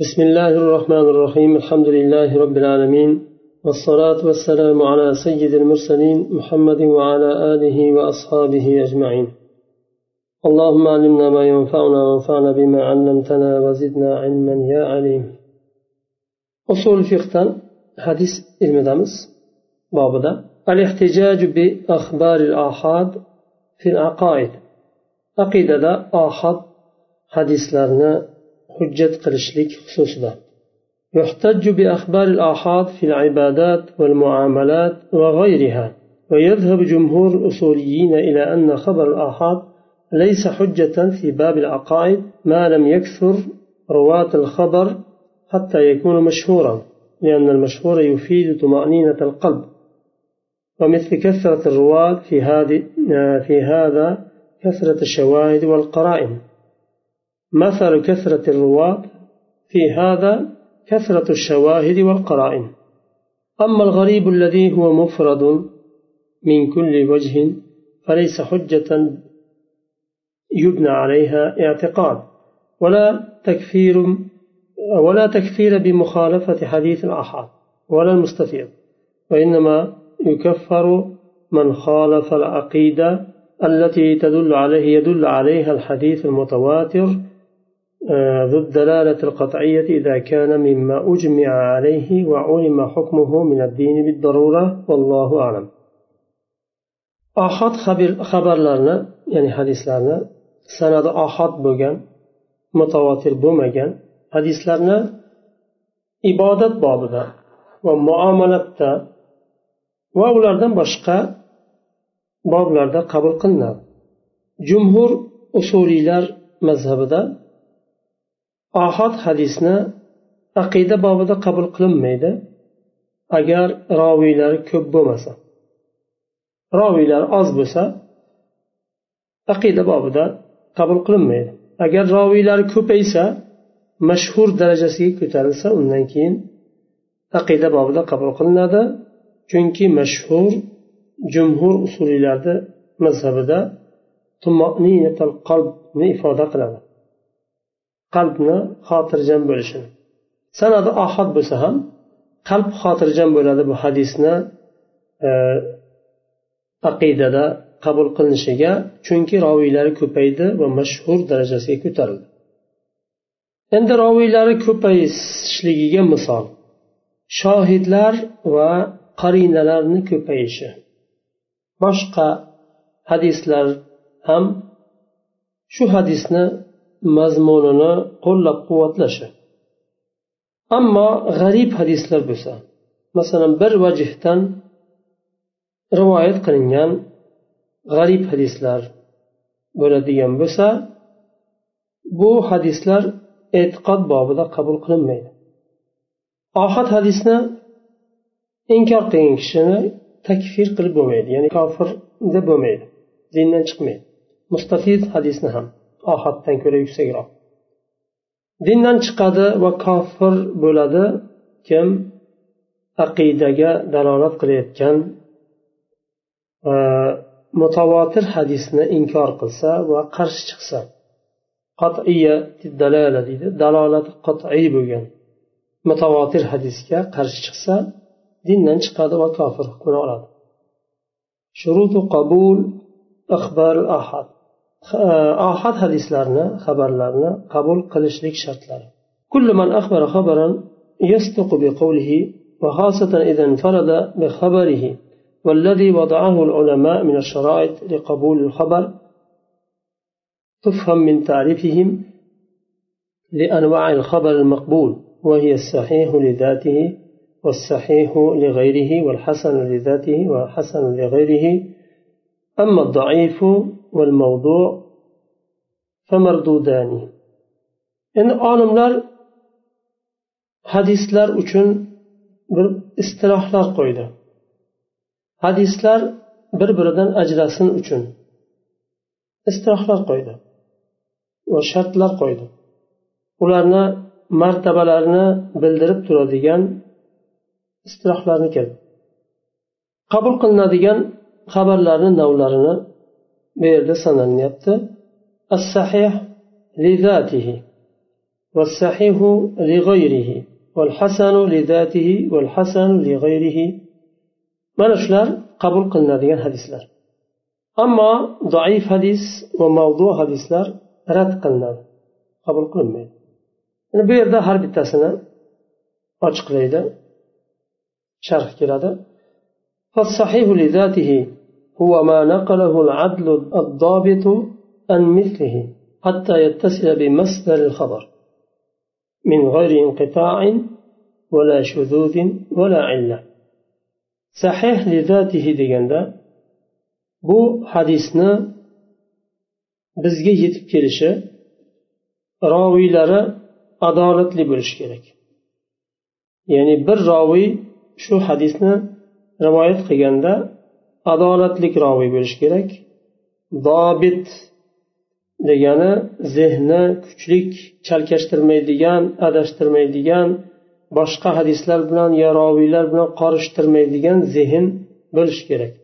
بسم الله الرحمن الرحيم. الحمد لله رب العالمين. والصلاة والسلام على سيد المرسلين محمد وعلى آله وأصحابه أجمعين. اللهم علمنا ما ينفعنا وانفعنا بما علمتنا وزدنا علما يا عليم. أصول فقه حديث المدامس بابدا. الاحتجاج بأخبار الآحاد في العقائد. عقيدة آحاد حديث لنا حجة قلشلك خصوصا يحتج بأخبار الآحاد في العبادات والمعاملات وغيرها ويذهب جمهور الأصوليين إلى أن خبر الآحاد ليس حجة في باب العقائد ما لم يكثر رواة الخبر حتى يكون مشهورا لأن المشهور يفيد طمأنينة القلب. ومثل كثرة الرواة في هذه في هذا كثرة الشواهد والقرائن. مثل كثرة الرواة في هذا كثرة الشواهد والقرائن. أما الغريب الذي هو مفرد من كل وجه فليس حجة يبنى عليها اعتقاد ولا تكفير ولا تكفير بمخالفة حديث الآحاد ولا المستفيض وإنما يكفر من خالف العقيدة التي تدل عليه يدل عليها الحديث المتواتر ذو الدلالة القطعية إذا كان مما أجمع عليه وعلم حكمه من الدين بالضرورة والله أعلم آحاد خبر خبرlarni ya'ni hadislarni sanadi ohod bo'lgan mutavotir bo'lmagan hadislarni ibodat bobida va muomalatda va ulardan boshqa boblarda qabul qilinadi jumhur usuliylar mazhabida ohod hadisni aqida bobida qabul qilinmaydi agar roviylari ko'p bo'lmasa. Roviylar oz bo'lsa aqida bobida qabul qilinmaydi. Agar roviylari ko'paysa mashhur darajasiga ko'tarilsa undan keyin aqida bobida qabul qilinadi. Chunki mashhur jumhur usuliylarni mazhabida qalbni ifoda qiladi. Qalbni xotirjam bo'lishini. Sanadi ohod bo'lsa ham qalb xotirjam bo'ladi bu hadisni e, aqidada qabul qilinishiga chunki roviylari ko'paydi va mashhur darajasiga ko'tarildi. Endi roviylari ko'payishligiga misol shohidlar va qarinalarni ko'payishi. Boshqa hadislar ham shu hadisni mazmunini qo'llab quvvatlashi ammo g'arib hadislar bo'lsa masalan bir vajihdan rivoyat qilingan g'arib hadislar bo'ladigan bo'lsa bu hadislar e'tiqod bobida qabul qilinmaydi. Ohad hadisni inkor qilgan kishini takfir qilib bo'lmaydi ya'ni kofir deb bo'lmaydi dindan chiqmaydi. Mustafid hadisni ham. Ohatdan ko'ra yuksakroq dindan chiqadi va kofir bo'ladi kim aqidaga dalolat qilayotgan mutavotir hadisni inkor qilsa va qarshi chiqsa. Qat'iya dalala deydi dalolati qat'iy bo'lgan mutavotir hadisga qarshi chiqsa dindan chiqadi va kofir hukmini oladi. Shurutu qabul axbar ahad. Ahad hadislarni xabarlarni qabul qilishlik shartlari كل من أخبر خبرا يصدق بقوله وخاصة إذا انفرد بخبره والذي وضعه العلماء من الشرائط لقبول الخبر تفهم من تعريفهم لأنواع الخبر المقبول وهي الصحيح لذاته والصحيح لغيره والحسن لذاته والحسن لغيره أما الضعيف والموضوع فمردودان إن عالمlar hadislar uchun bir istilohlar qo'ydi hadislar bir biridan ajrasin uchun istilohlar qo'ydi va shartlar qo'ydi ularni martabalarini bildirib turadigan istilohlarni keldi qabul qilinadigan xabarlarni navlarini bu yerda sanalinyapti li zatihi والصحيح لغيره والحسن لذاته والحسن لغيره mana shular qabul qilinadigan hadislar ammo zaif hadis va mavdu hadislar rad qilinadi qabul qilinmaydi bu yerda har bittasini ochiqlaydi sharh لذاته هو ما نقله العدل الضابط عن مثله حتى يتصل بمصدر الخبر من غير انقطاع ولا شذوذ ولا علة صحيح لذاته deganda bu hadisni bizga yetib kelishi roviylari adolatli bo'lishi kerak ya'ni bir roviy shu hadisni rivoyat qilganda adolatlik roviy bo'lishi kerak. Dobit degani zehni kuchlik chalkashtirmaydigan adashtirmaydigan boshqa hadislar bilan yo roviylar bilan qorishtirmaydigan zehn bo'lishi kerak.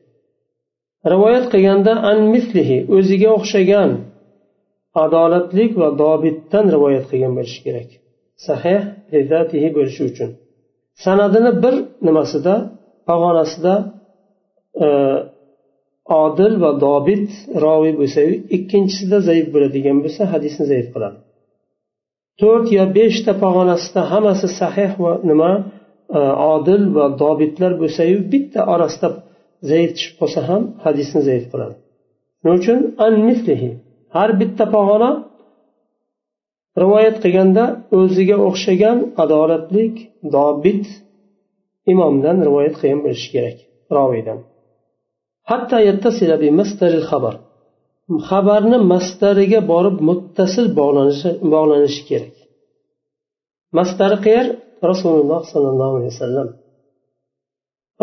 Rivoyat qilganda an mislihi o'ziga o'xshagan adolatlik va dobitdan rivoyat qilgan bo'lishi kerak. Sahih bo'lishi uchun. Sanadini bir nimasida pog'onasida E, odil va dobit roviy bo'lsa ikkinchisida zaif bo'ladigan bo'lsa hadisni zaif qiladi. To'rt yo beshta pog'onasida hammasi sahih va nima? E, odil va dobitlar bo'lsayu bitta orasida zaif tushib qolsa ham hadisni zaif qiladi. Shuning uchun? An mislihi. Har bitta pog'ona rivoyat qilganda o'ziga o'xshagan adolatlik dobit imomdan rivoyat qilgan bo'lishi kerak roviydan. Hatto xabar. Xabarni mastariga borib muttasil bog'lanishi bog'lanishi kerak. Mastari qayer rasululloh sollallohu alayhi vasallam.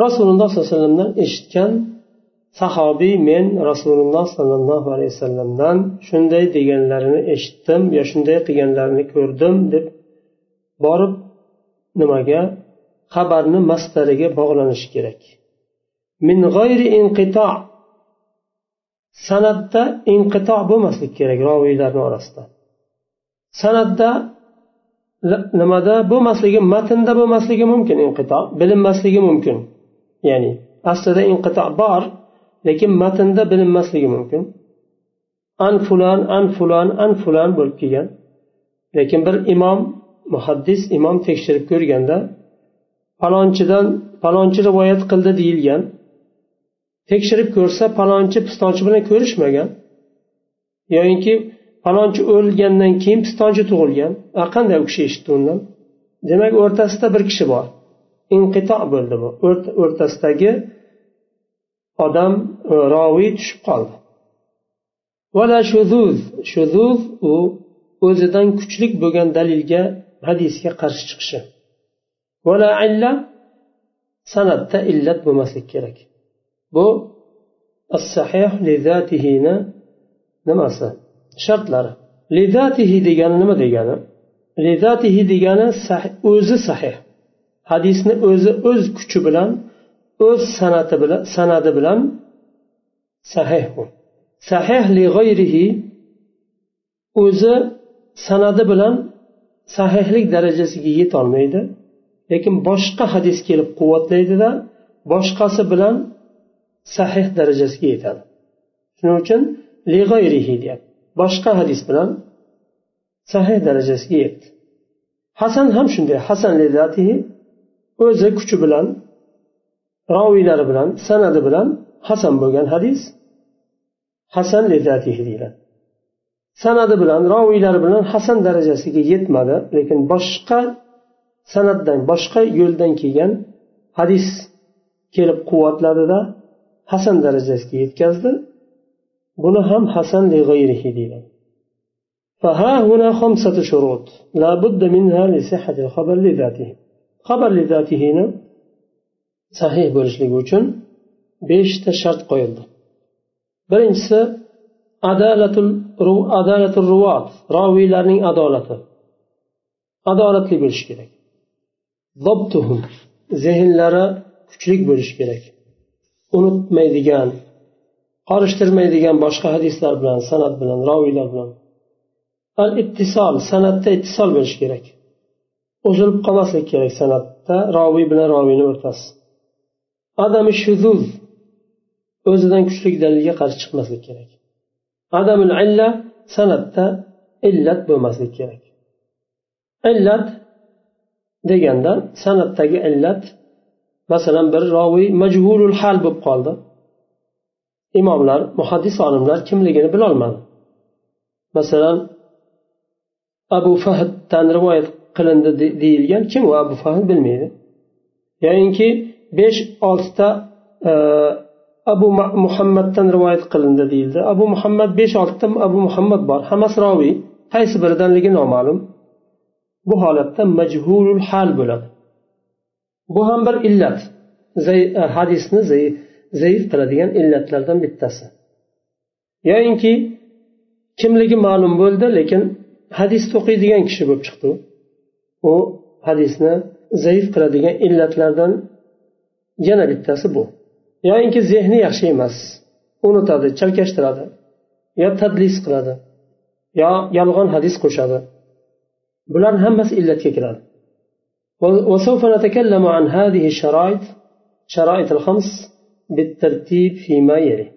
Rasululloh sollallohu alayhi vasallamdan eshitgan sahobiy men rasululloh sollallohu alayhi vasallamdan shunday deganlarini eshitdim yo shunday qilganlarini ko'rdim deb borib nimaga? Xabarni mastariga bog'lanishi kerak. Min g'ayri inqito. San'atda inqito bo'lmaslik kerak roviylarni orasida. San'atda nimada bo'lmasligi matnda bo'lmasligi mumkin inqito bilinmasligi mumkin. Ya'ni aslida inqito bor lekin matnda bilinmasligi mumkin. An fulan an fulan an fulan bo'lib kelgan. Lekin bir imom muhaddis imom tekshirib ko'rganda falonchidan falonchi rivoyat qildi deyilgan. Tekshirib ko'rsa palonchi pistonchi bilan ko'rishmagan. Yoyinki palonchi o'lgandan keyin pistonchi tug'ilgan. Qanday u kishi eshitdi undan? Demak o'rtasida bir kishi bor. Inqito bo'ldi bu. O'rtasidagi odam e, roviy tushib qoldi. Vala shuzuz. Shuzuz u o'zidan kuchlik bo'lgan dalilga hadisga qarshi chiqishi. Vala illa san'atda illat bo'lmaslik kerak. Bu as sahih lizatihini nimasi? Shartlari. Lizatihi degani nima degani? Lizatihi degani o'zi sahih. Hadisni o'zi o'z kuchi bilan o'z san'ati bilan sanadi bilan sahih bu. Sahih li g'ayrihi o'zi sanadi bilan sahihlik darajasiga yetolmaydi. Lekin boshqa hadis kelib quvvatlaydida boshqasi bilan sahih darajasiga yetadi. Shuning uchun deyapti. Boshqa hadis bilan sahih darajasiga yetdi. Hasan ham shunday. Hasan o'zi kuchi bilan roviylari bilan sanadi bilan hasan bo'lgan hadis hasan deyiladi. Sanadi bilan roviylari bilan hasan darajasiga yetmadi lekin boshqa sanatdan boshqa yo'ldan kelgan hadis kelib quvvatladida hasan darajasiga yetkazdi buni ham hasan deyiladi فها هنا خمسة شروط لا بد منها لصحة الخبر لذاته خبر لذاته هنا sahih bo'lishligi uchun beshta shart qo'yildi birinchisi adalatul adalatul ruvat roviylarning adolati adolatli bo'lishi kerak zehnlari kuchli bo'lishi kerak Unutmaydigan qorishtirmaydigan boshqa hadislar bilan san'at bilan roviylar bilan. Al ittisol san'atda ittisol bo'lishi kerak. Uzilib qolmaslik kerak san'atda roviy bilan roviyni o'rtasi. Adami shuzuz o'zidan kuchli dalilga qarshi chiqmaslik kerak. Adamul illa san'atda illat bo'lmaslik kerak. Illat deganda san'atdagi illat masalan bir roviy majhulul hal bo'lib qoldi. Imomlar muhaddis olimlar kimligini bilolmadi. Masalan abu fahddan rivoyat qilindi deyilgan. Kim u abu fahd bilmaydi. Yoyinki besh oltita e, abu muhammaddan rivoyat qilindi deyildi. Abu muhammad besh oltita abu muhammad bor. Hammasi roviy. Qaysi biridanligi noma'lum. Bu holatda majhulul hal bo'ladi. Bu ham bir illat. E, hadisni zaif qiladigan illatlardan bittasi. Yoyinki kimligi ma'lum bo'ldi lekin hadisni o'qiydigan kishi bo'lib chiqdi. U hadisni zaif qiladigan illatlardan yana bittasi bu. Yoyinki zehni yaxshi emas. Unutadi chalkashtiradi yo tadlis qiladi yo yolg'on hadis qo'shadi. Bular hammasi illatga kiradi. وسوف نتكلم عن هذه الشرائط شرائط الخمس بالترتيب فيما يلي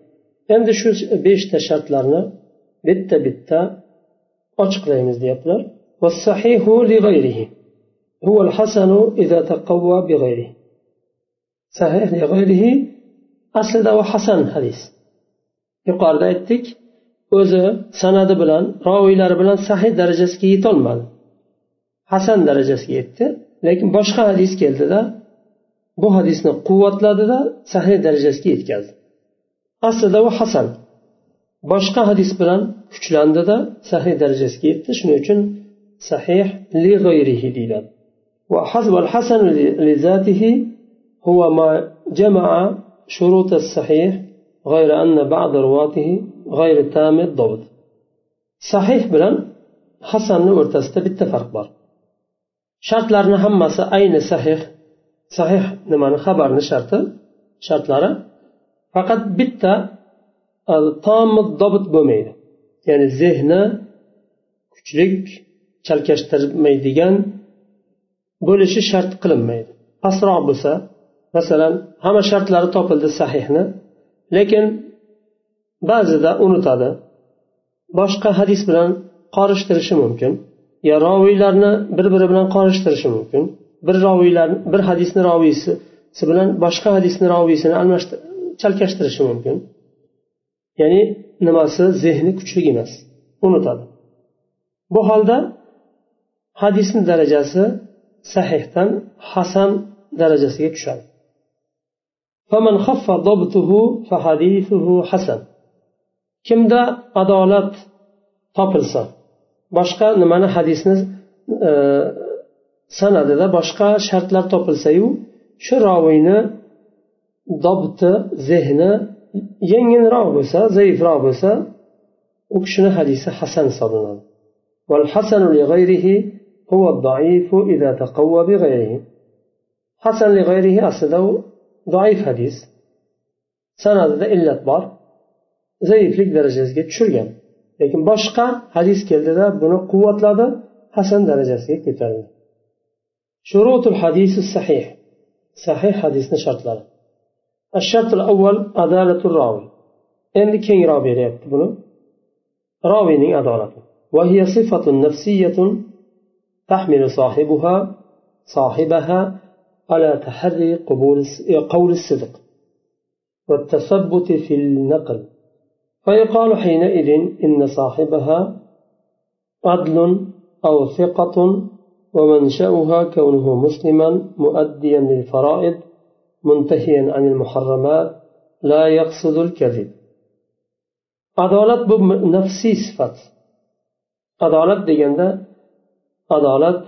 endi shu beshta shartlarni bitta bitta ochiqlaymiz deyaptilar والصحيح لغيره هو الحسن إذا تقوى بغيره صحيح لغيره aslida u hasan hadis yuqorida aytdik o'zi sanadi bilan roviylari bilan sahih darajasiga yetolmadi hasan darajasiga yetdi lekin boshqa hadis keldida bu hadisni quvvatladida sahih darajasiga yetkazdi aslida u hasan boshqa hadis bilan kuchlandida sahih darajasiga yetdi shuning uchun sahih li g'ayrihi deyiladi والحسن لذاته هو ما جمع شروط الصحيح غير أن بعض رواته غير تام الضبط صحيح bilan hasanni o'rtasida bitta farq bor Shartlarni hammasi ayni sahih. Sahih nimani? Xabarni sharti shartlari. Faqat bitta e, dobit bo'lmaydi. Ya'ni zehni kuchlik chalkashtirmaydigan bo'lishi shart qilinmaydi. Pastroq bo'lsa masalan hamma shartlari topildi sahihni lekin ba'zida unutadi. Boshqa hadis bilan qorishtirishi mumkin. Yo roviylarni bir biri bilan qorishtirishi mumkin. Bir roviylar bir hadisni roviysi bilan boshqa hadisni roviysini almashtir chalkashtirishi mumkin. Ya'ni nimasi? Zehni kuchli emas. Unutadi. Bu holda hadisni darajasi sahihdan hasan darajasiga tushadi. Kimda adolat topilsa boshqa nimani hadisni e, sanadida boshqa shartlar topilsayu shu roviyni dobti zehni yengilroq bo'lsa zaifroq bo'lsa u kishini hadisi hasan hisoblanadi. Hasan lig'ayrihi aslida u zaif hadis. Sanadida illat bor. Zaiflik darajasiga tushirgan. Lekin boshqa hadis keldida buni quvvatladi hasan darajasiga ko'tardi shurutul hadisi sahih sahih hadisni shartlari الشرط الأول عدالة الراوي endi kengroq beryapti buni roviyning adolati وهي صفة نفسية تحمل صاحبها صاحبها على تحري قبول قول الصدق والتثبت في النقل فيقال حينئذ إن صاحبها عدل أو ثقة ومنشأها كونه مسلما مؤديا للفرائض منتهيا عن المحرمات لا يقصد الكذب adolat bu nafsiy sifat adolat deganda adolat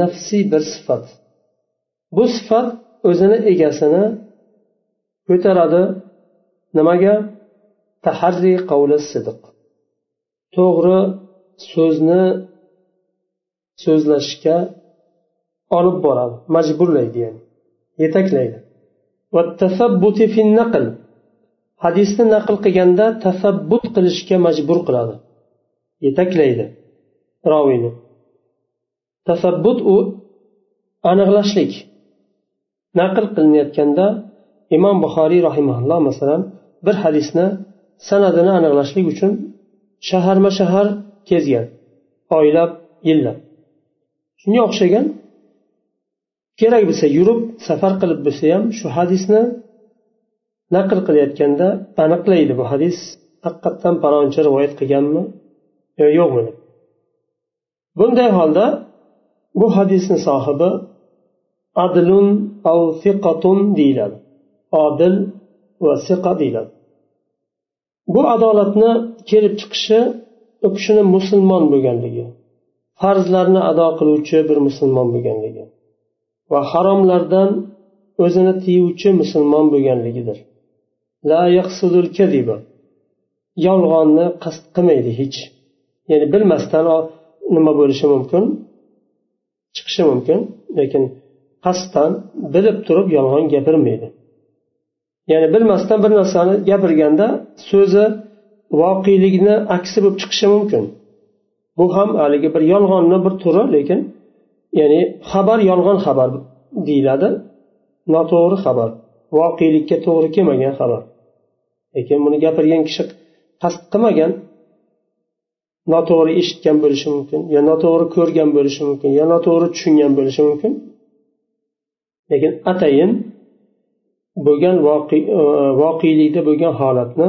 nafsiy bir sifat bu sifat o'zini egasini ko'taradi nimaga taharri qavli sidiq to'g'ri so'zni so'zlashga olib boradi. Majburlaydi ya'ni. Yetaklaydi. Hadisni naql qilganda tasabbut qilishga majbur qiladi. Yetaklaydi. Roviyni tasabbut u aniqlashlik. Naql qilinayotganda imom buxoriy rahimaulloh masalan bir hadisni sanadini aniqlashlik uchun shaharma shahar kezgan oylab yillab. Shunga o'xshagan kerak bo'lsa yurib safar qilib bo'lsa ham shu hadisni naql qilayotganda aniqlaydi. Bu hadis haqiqatdan palonchi rivoyat qilganmi yo yo'qmi? Deb bunday holda bu hadisni sohibi adlun av siqatun deyiladi. Odil va siqa deyiladi. Bu adolatni kelib chiqishi u kishini musulmon bo'lganligi farzlarni ado qiluvchi bir musulmon bo'lganligi va haromlardan o'zini tiyuvchi musulmon bo'lganligidir. Yolg'onni qasd qilmaydi hech. Ya'ni bilmasdan nima bo'lishi mumkin chiqishi mumkin lekin qasddan bilib turib yolg'on gapirmaydi. Ya'ni bilmasdan bir narsani gapirganda so'zi voqelikni aksi bo'lib chiqishi mumkin. Bu ham haligi bir yolg'onni bir turi lekin ya'ni xabar yolg'on xabar deyiladi. Noto'g'ri xabar. Voqelikka to'g'ri kelmagan xabar. Lekin buni gapirgan kishi qasd qilmagan noto'g'ri eshitgan bo'lishi mumkin yo noto'g'ri ko'rgan bo'lishi mumkin yo noto'g'ri tushungan bo'lishi mumkin. Lekin atayin bo'lgan e, voqelikda bo'lgan holatni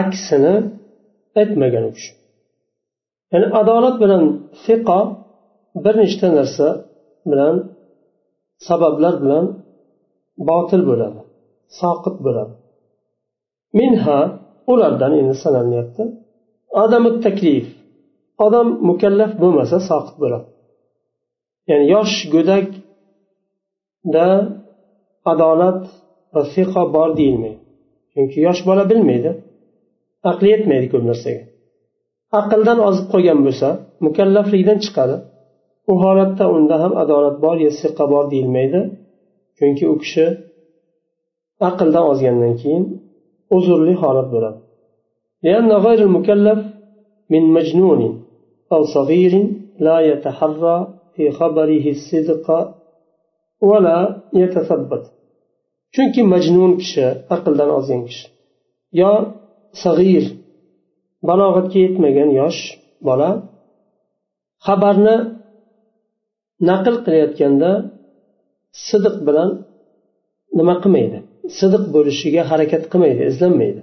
aksini aytmagan u kishi. Ya'ni adolat bilan fiqo bir nechta narsa bilan sabablar bilan botil bo'ladi soqit bo'ladi. Minha ulardan endi sanalinyapti odami taklif odam mukallaf bo'lmasa soqit bo'ladi. Ya'ni yosh go'dakda adolat va fiqo bor deyilmaydi chunki yosh bola bilmaydi aqli yetmaydi ko'p narsaga aqldan ozib qolgan bo'lsa mukallaflikdan chiqadi u holatda unda ham adolat bor yo siqa bor deyilmaydi chunki u kishi aqldan ozgandan keyin uzrli holat bo'ladi لأن غير المكلف من مجنون أو صغير لا يتحرى في خبره الصدق ولا يتثبت Chunki majnun kishi aqldan ozgan kishi. Yo sag'ir balog'atga yetmagan yosh bola xabarni naql qilayotganda sidiq bilan nima qilmaydi? Sidiq bo'lishiga harakat qilmaydi izlanmaydi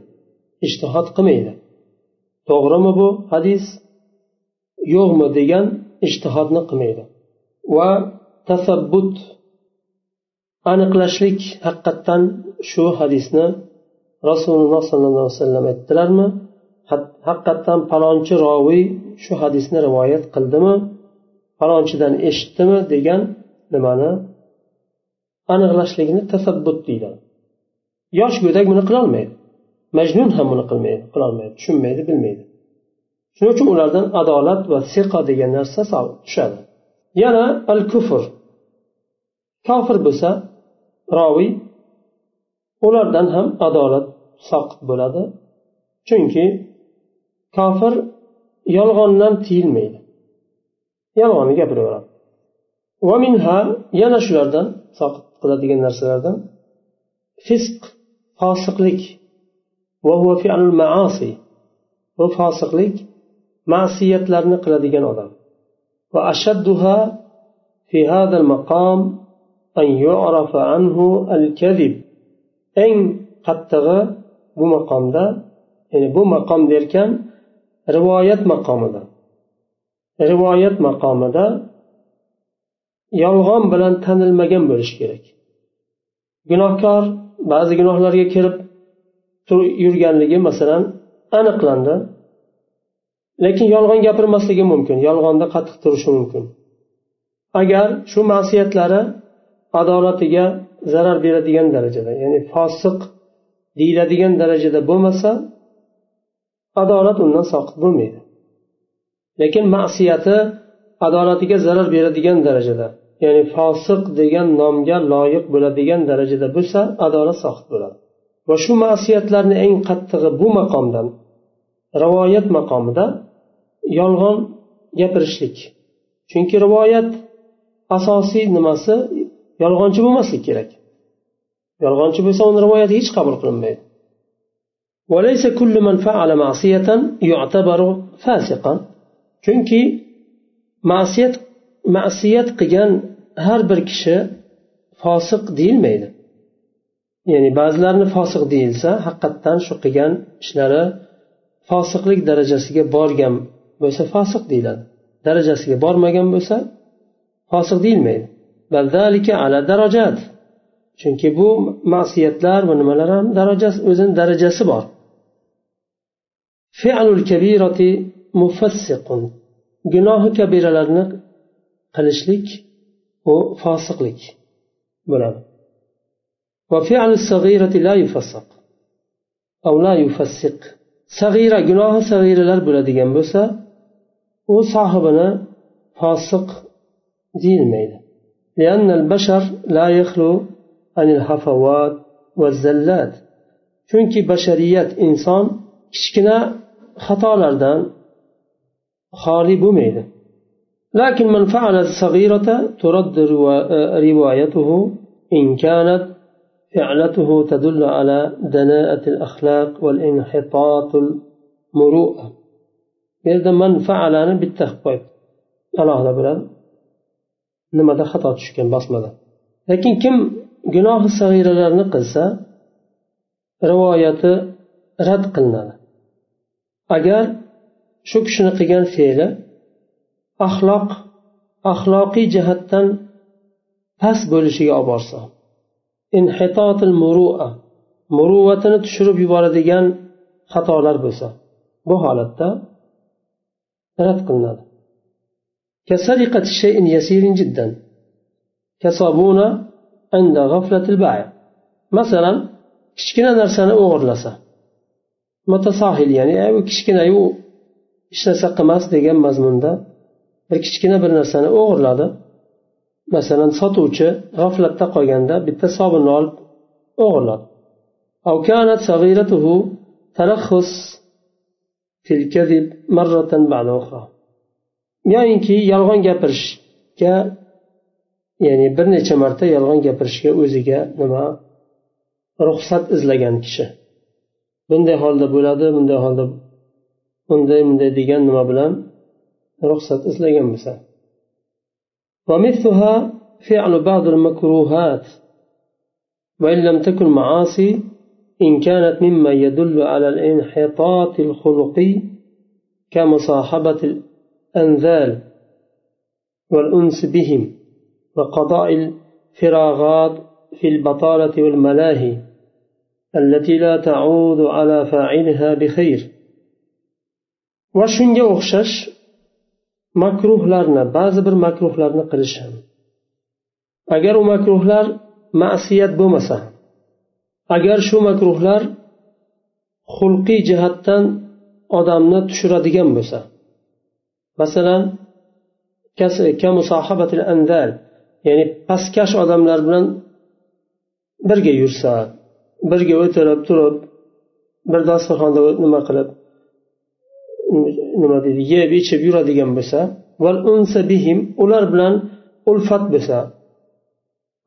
ishtihod qilmaydi. To'g'rimi bu hadis? Yo'qmi degan ishtihodni qilmaydi. Va tasabbut aniqlashlik haqiqatdan shu hadisni rasululloh sollallohu alayhi vasallam aytdilarmi? Haqiqatdan palonchi roviy shu hadisni rivoyat qildimi? Palonchidan eshitdimi degan nimani? Aniqlashlikni tasabbut deyiladi. Yosh go'dak buni qilolmaydi. Majnun ham buni qilmaydi qilolmaydi tushunmaydi bilmaydi. Shuning uchun ulardan adolat va siqa degan narsa tushadi. Yana al kufr kofir bo'lsa roviy ulardan ham adolat soqit bo'ladi. Chunki kofir yolg'ondan tiyilmaydi. Yolg'onni gapiraveradi. Va minha yana shulardan soqit qiladigan narsalardan fisq fosiqlik. Bu fosiqlik ma'siyatlarni qiladigan odam. Va ashadduha fi hadal maqom eng qattig'i bu maqomda ya'ni bu maqom derkan rivoyat maqomida rivoyat maqomida yolg'on bilan tanilmagan bo'lishi kerak gunohkor ba'zi gunohlarga kirib yurganligi masalan aniqlandi. Lekin yolg'on gapirmasligi mumkin. Yolg'onda qattiq turishi mumkin. Agar shu ma'siyatlari adolatiga zarar beradigan darajada ya'ni fosiq deyiladigan darajada bo'lmasa adolat undan soqit bo'lmaydi. Lekin ma'siyati adolatiga zarar beradigan darajada ya'ni fosiq degan nomga loyiq bo'ladigan darajada bo'lsa adolat soqit bo'ladi. Va shu ma'siyatlarni eng qattig'i bu maqomdan rivoyat maqomida yolg'on gapirishlik. Chunki rivoyat asosiy nimasi? yolg'onchi bo'lmaslik kerak yolg'onchi bo'lsa uni rivoyati hech qabul qilinmaydi وليس كل من فعل معصية يعتبر فاسقا chunki ma'siyat ma'siyat qilgan har bir kishi fosiq deyilmaydi ya'ni ba'zilarni fosiq deyilsa haqiqatdan shu qilgan ishlari fosiqlik darajasiga borgan bo'lsa fosiq deyiladi darajasiga bormagan bo'lsa fosiq deyilmaydi ala darajat chunki bu masiyatlar va nimalar ham darajasi o'zini darajasi bor gunohi kabiralarni qilishlik u fosiqlik bo'ladi sag'ira gunohi sag'iralar bo'ladigan bo'lsa u sohibini fosiq deyilmaydi لأن البشر لا يخلو عن الهفوات والزلات. chunki bashariyat inson kichkina xatolardan xoli bo'lmaydi لكن من فعل الصغيرة ترد روايته إن كانت فعلته تدل على دناءة الأخلاق والانحطاط المروءة. إذا من فعل alohida bilan nimada xato tushgan bosmada lekin kim gunohi sag'iralarni qilsa rivoyati rad qilinadi. Agar shu kishini qilgan fe'li axloq axloqiy jihatdan past bo'lishiga olib borsa inhitotil murua muruvatini tushirib yuboradigan xatolar bo'lsa bu holatda rad qilinadi. كسرقة شيء يسير جدا. كصابونة عند غفلة البائع. مثلا كشكنا نرسانا أغرلسا متصاهل يعني أيوة كشكنا يو إشنا سقماس ديجان مزمون دا. كشكنا برنرسانا أغرلادا مثلا سطوشة غفلة تقويان دا بالتصاب النوال أغرلاد أو كانت صغيرته تلخص في الكذب مرة بعد أخرى yoyinki yolg'on gapirishga ya'ni bir necha marta yolg'on gapirishga o'ziga nima ruxsat izlagan kishi bunday holda bo'ladi bunday holda unday bunday degan nima bilan ruxsat izlagan bo'lsa ومثلها فعل بعض المكروهات وإن لم تكن معاصي إن كانت مما يدل على الانحطاط الخلقي كمصاحبة الأنذال والأنس بهم وقضاء الفراغات في البطالة والملاهي التي لا تعود على فاعلها بخير وشنجا أخشش makruhlarni ba'zi bir makruhlarni qilish ham agar u makruhlar ma'siyat bo'lmasa agar shu makruhlar xulqiy jihatdan odamni tushiradigan bo'lsa masalan ya'ni pastkash odamlar bilan birga yursa birga o'tirib turib bir dasturxonda nima qilib nima deydi yeb ichib yuradigan bo'lsa ular bilan ulfat bo'lsa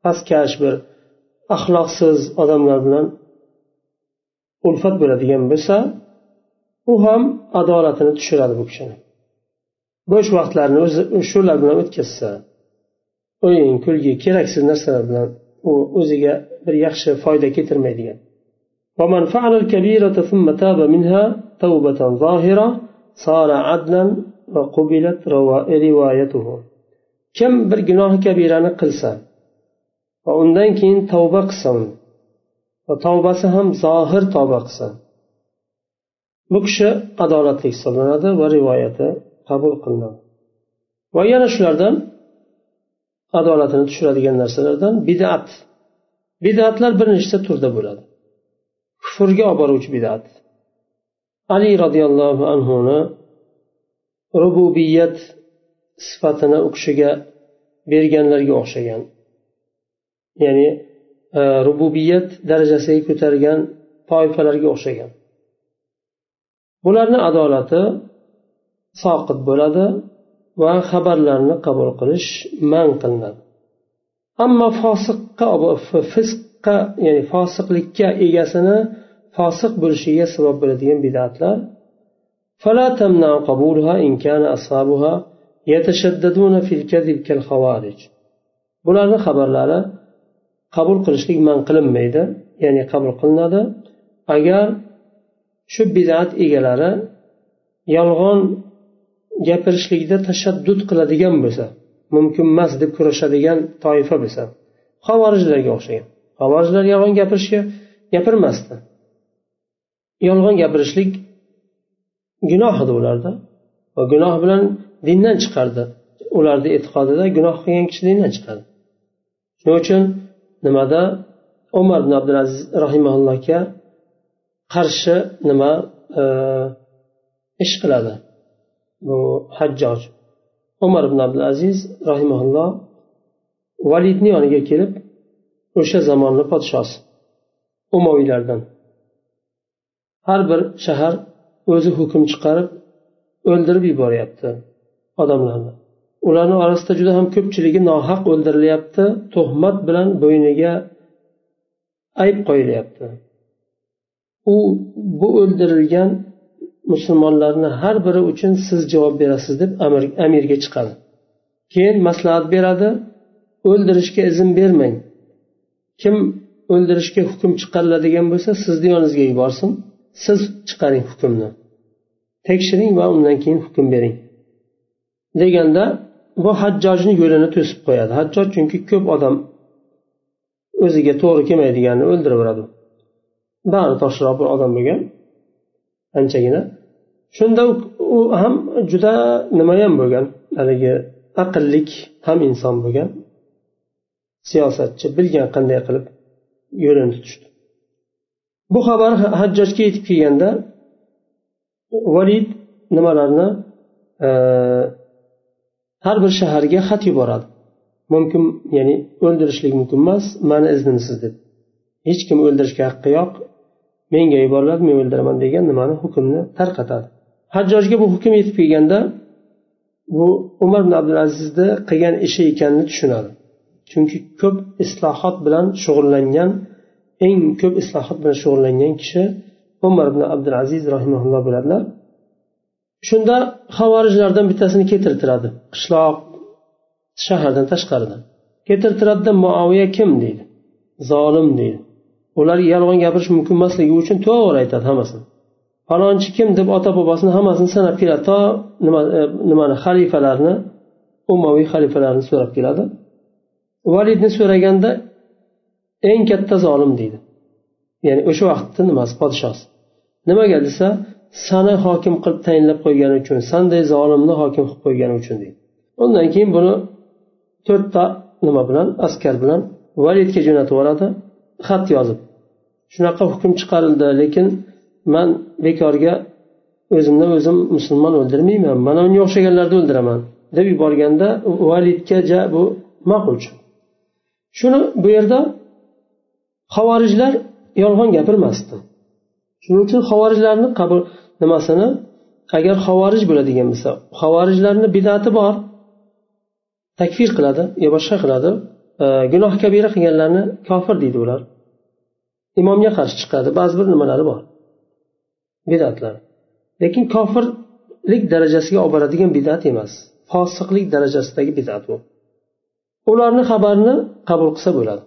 pastkash bir axloqsiz odamlar bilan ulfat bo'ladigan bo'lsa u ham adolatini tushiradi bu kishini. bo'sh vaqtlarini o'zi shular bilan o'tkazsa o'yin kulgi keraksiz narsalar bilan u o'ziga bir yaxshi foyda keltirmaydigan ومن فعل الكبيرة ثم تاب منها توبة ظاهرة صار عدلا وقبلت روايته kim bir gunohi kabirani qilsa va undan keyin tavba qilsa va tavbasi ham zohir tavba qilsa bu kishi adolatli hisoblanadi va rivoyati qabul qilinadi va yana shulardan adolatini tushiradigan narsalardan bidat. Bidatlar bir nechta turda bo'ladi. Kufrga olib boruvchi bidat. Ali roziyallohu anhuni rububiyat sifatini u kishiga berganlarga o'xshagan. Ya'ni e, rububiyat darajasiga ko'targan toifalarga o'xshagan. Bularni adolati soqit bo'ladi va xabarlarni qabul qilish man qilinadi ammo fosiqqa fisqqa ya'ni fosiqlikka egasini fosiq bo'lishiga sabab bo'ladigan bidatlar فلا تمنع قبولها إن كان أصحابها يتشددون في الكذب كالخوارج bularni xabarlari qabul qilishlik man qilinmaydi ya'ni qabul qilinadi agar shu bidat egalari yolg'on gapirishlikda tashaddud qiladigan bo'lsa mumkin emas deb kurashadigan toifa bo'lsa havorijlarga o'xshagan. Havorijlar yolg'on gapirishga gapirmasdi. Yolg'on gapirishlik gunoh edi ularda va gunoh bilan dindan chiqardi. Ularni e'tiqodida gunoh qilgan kishi dindan chiqadi. Shuning uchun nimada umar ibn abdulaziz rahimaullohga qarshi nima e, ish qiladi? Bu hajjoj umar ibn abdulaziz rahimaulloh validni yoniga kelib o'sha zamonni podshosi umoviylardan har bir shahar o'zi hukm chiqarib o'ldirib yuboryapti odamlarni. Ularni orasida juda ham ko'pchiligi nohaq o'ldirilyapti tuhmat bilan bo'yniga ayb qo'yilyapti. U bu o'ldirilgan musulmonlarni har biri uchun siz javob berasiz deb amirga chiqadi. Keyin maslahat beradi. O'ldirishga izn bermang. Kim o'ldirishga hukm chiqariladigan bo'lsa sizni yoningizga yuborsin. Siz chiqaring hukmni. Tekshiring va undan keyin hukm bering. Deganda bu hajjojni yo'lini to'sib qo'yadi. Hajjoj chunki ko'p odam o'ziga to'g'ri kelmaydiganni o'ldiraveradi bari toshroq bir odam bo'lgan. Anchagina. Shunda u ham juda nimayam bo'lgan. Haligi aqllik ham inson bo'lgan. Siyosatchi bilgan qanday qilib yo'lini tutishdi. Bu xabar hajjojga yetib kelganda valid nimalarni e, har bir shaharga xat yuboradi. Mumkin ya'ni o'ldirishlik mumkin emas mani iznimsiz deb. Hech kim o'ldirishga haqqi yo'q. Menga yuboriladi men o'ldiraman degan nimani hukmni tarqatadi. Hajjojga bu hukm yetib kelganda bu umar ibn abdulazizni qilgan ishi ekanini tushunadi. Chunki ko'p islohot bilan shug'ullangan eng ko'p islohot bilan shug'ullangan kishi umar ibn abdulaziz rahimaulloh bo'ladilar. Shunda havorijlardan bittasini keltirtiradi. Qishloq shahardan tashqaridan keltirtiradida muoviya kim deydi? Zolim deydi. Ular yolg'on gapirish mumkin emasligi uchun to'g'ri aytadi hammasini. Falonchi kim deb ota bobosini hammasini sanab keladi to nima e, nimani xalifalarni ummaviy xalifalarni so'rab keladi. Validni so'raganda eng katta zolim deydi. Ya'ni o'sha vaqtni nimasi podshosi. Nimaga desa sani hokim qilib tayinlab qo'ygani uchun sanday zolimni hokim qilib qo'ygani uchun deydi. Undan keyin buni to'rtta nima bilan askar bilan validga jo'natib yuboradi xat yozib. Shunaqa hukm chiqarildi lekin man bekorga o'zimdan o'zim musulmon o'ldirmayman. Mana unga o'xshaganlarni o'ldiraman. Deb yuborganda validga ja bu ma'qul shuni bu yerda havorijlar yolg'on gapirmasdi. Shuning uchun havorijlarni qabul nimasini agar havorij bo'ladigan bo'lsa havorijlarni bidati bor takfir qiladi yo boshqa qiladi. Gunoh kabira qilganlarni kofir deydi ular. imomga qarshi chiqadi ba'zi bir nimalari bor bidatlar lekin kofirlik darajasiga olib boradigan bidat emas fosiqlik darajasidagi bidat bu ularni xabarini qabul qilsa bo'ladi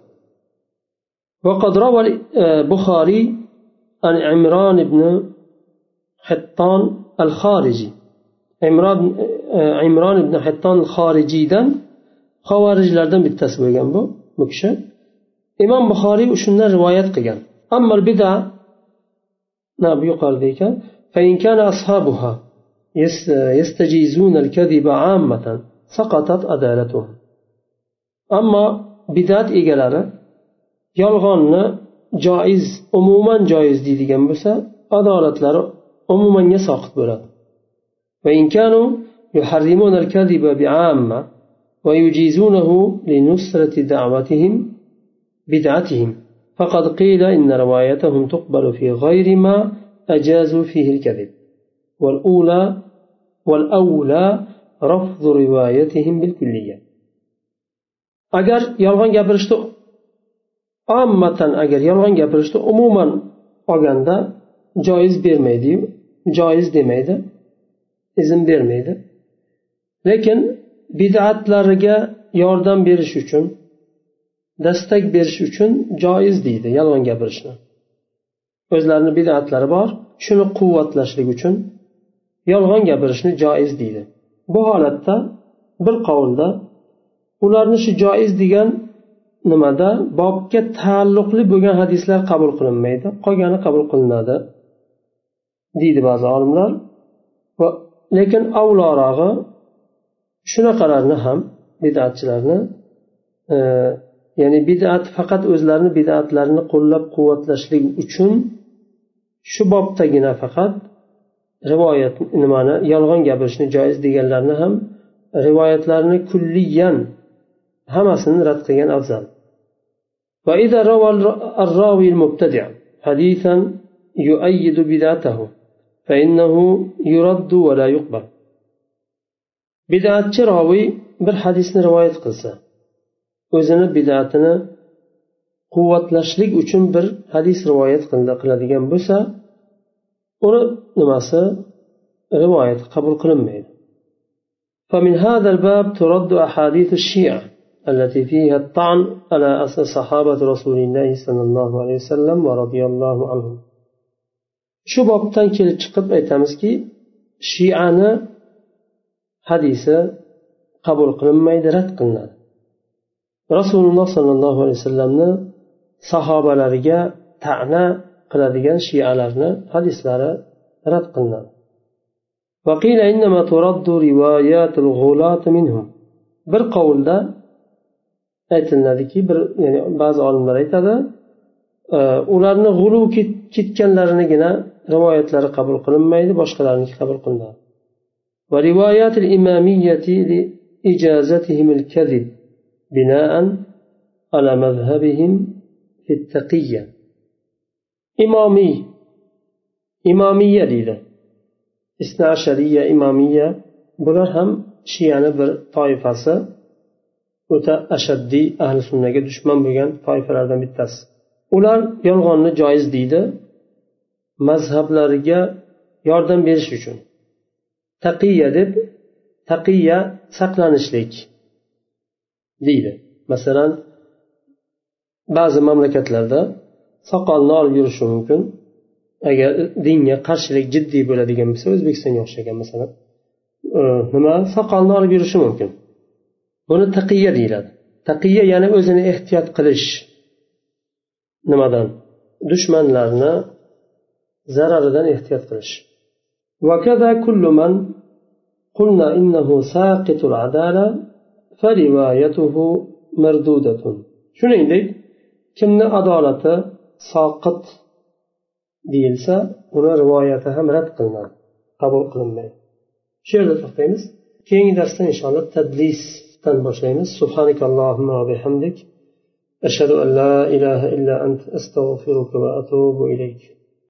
وقد روى البخاري عن عمران بن حطان الخارجي عمران عمران بن حطان الخارجيdan xavorijlardan bittasi bo'lgan bu bu kishi Imom buxoriy shundan rivoyat qilgan ammo bida bu yuqorida ekan أما بدات إيجالارا yolg'onni joiz umuman joiz deydigan bo'lsa adolatlari umumanga soqit bo'ladi بدعتهم فقد قيل إن روايتهم تقبل في غير ما أجازوا فيه الكذب والأولى والأولى رفض روايتهم بالكلية agar yolg'on gapirishni ommatan agar yolg'on gapirishni umuman olganda joiz bermaydiyu joiz demaydi izn bermaydi lekin bidatlariga yordam berish uchun dastak berish uchun joiz deydi yolg'on gapirishni. O'zlarini bidatlari bor shuni quvvatlashlik uchun yolg'on gapirishni joiz deydi. Bu holatda bir qovulda ularni shu joiz degan nimada bobga taalluqli bo'lgan hadislar qabul qilinmaydi qolgani qabul qilinadi deydi ba'zi olimlar. Va lekin avlorog'i shunaqalarni ham bidatchilarni e, ya'ni bidat faqat o'zlarini bidatlarini qo'llab quvvatlashlik uchun shu bobdagina faqat rivoyat nimani yolg'on gapirishni joiz deganlarni ham rivoyatlarni kulliyan hammasini rad qilgan afzal وإذا روى الراوي المبتدع حديثا يؤيد بدعته فإنه يرد ولا يقبل bidatchi roviy bir hadisni rivoyat qilsa o'zini bidatini quvvatlashlik uchun bir hadis rivoyat qiladigan bo'lsa uni nimasi rivoyat qabul qilinmaydi فمن هذا الباب ترد أحاديث الشيعة التي فيها الطعن على أصل صحابة رسول الله صلى الله عليه وسلم ورضي الله عنهم shu bobdan kelib chiqib aytamizki shiani hadisi qabul qilinmaydi rad qilinadi rasululloh sollallohu alayhi vasallamni sahobalariga ta'na qiladigan shialarni hadislari rad qilinadi وقيل إنما ترد روايات الغلاة منهم bir qovulda aytiladiki bir ya'ni ba'zi olimlar aytadi ularni g'uluv ketganlarinigina rivoyatlari qabul qilinmaydi boshqalarniki qabul qilinadi بناء على مذهبهم في التقية إمامي إمامية deydi isna ashariya imamiya bular ham shiyani bir toifasi o'ta ashaddiy ahli sunnaga dushman bo'lgan toifalardan bittasi ular yolg'onni joiz deydi mazhablariga yordam berish uchun taqiya deb taqiya saqlanishlik deydi masalan ba'zi mamlakatlarda soqolni olib yurishi mumkin agar dinga qarshilik jiddiy bo'ladigan bo'lsa o'zbekistonga o'xshagan masalan nima soqolni olib yurishi mumkin buni taqiya deyiladi taqiya ya'ni o'zini ehtiyot qilish nimadan dushmanlarni zararidan ehtiyot qilish وكذا كل من قلنا إنه ساقط العدالة فروايته مردودة shuningdek kimni adolati soqit deyilsa uni rivoyati ham rad qilinadi qabul qilinmaydi. Shu yerda to'xtaymiz. Keyingi darsda inshaalloh tadlisdan boshlaymiz. Ashhadu an la ilaha illa ant astag'firuka va atubu ilayk.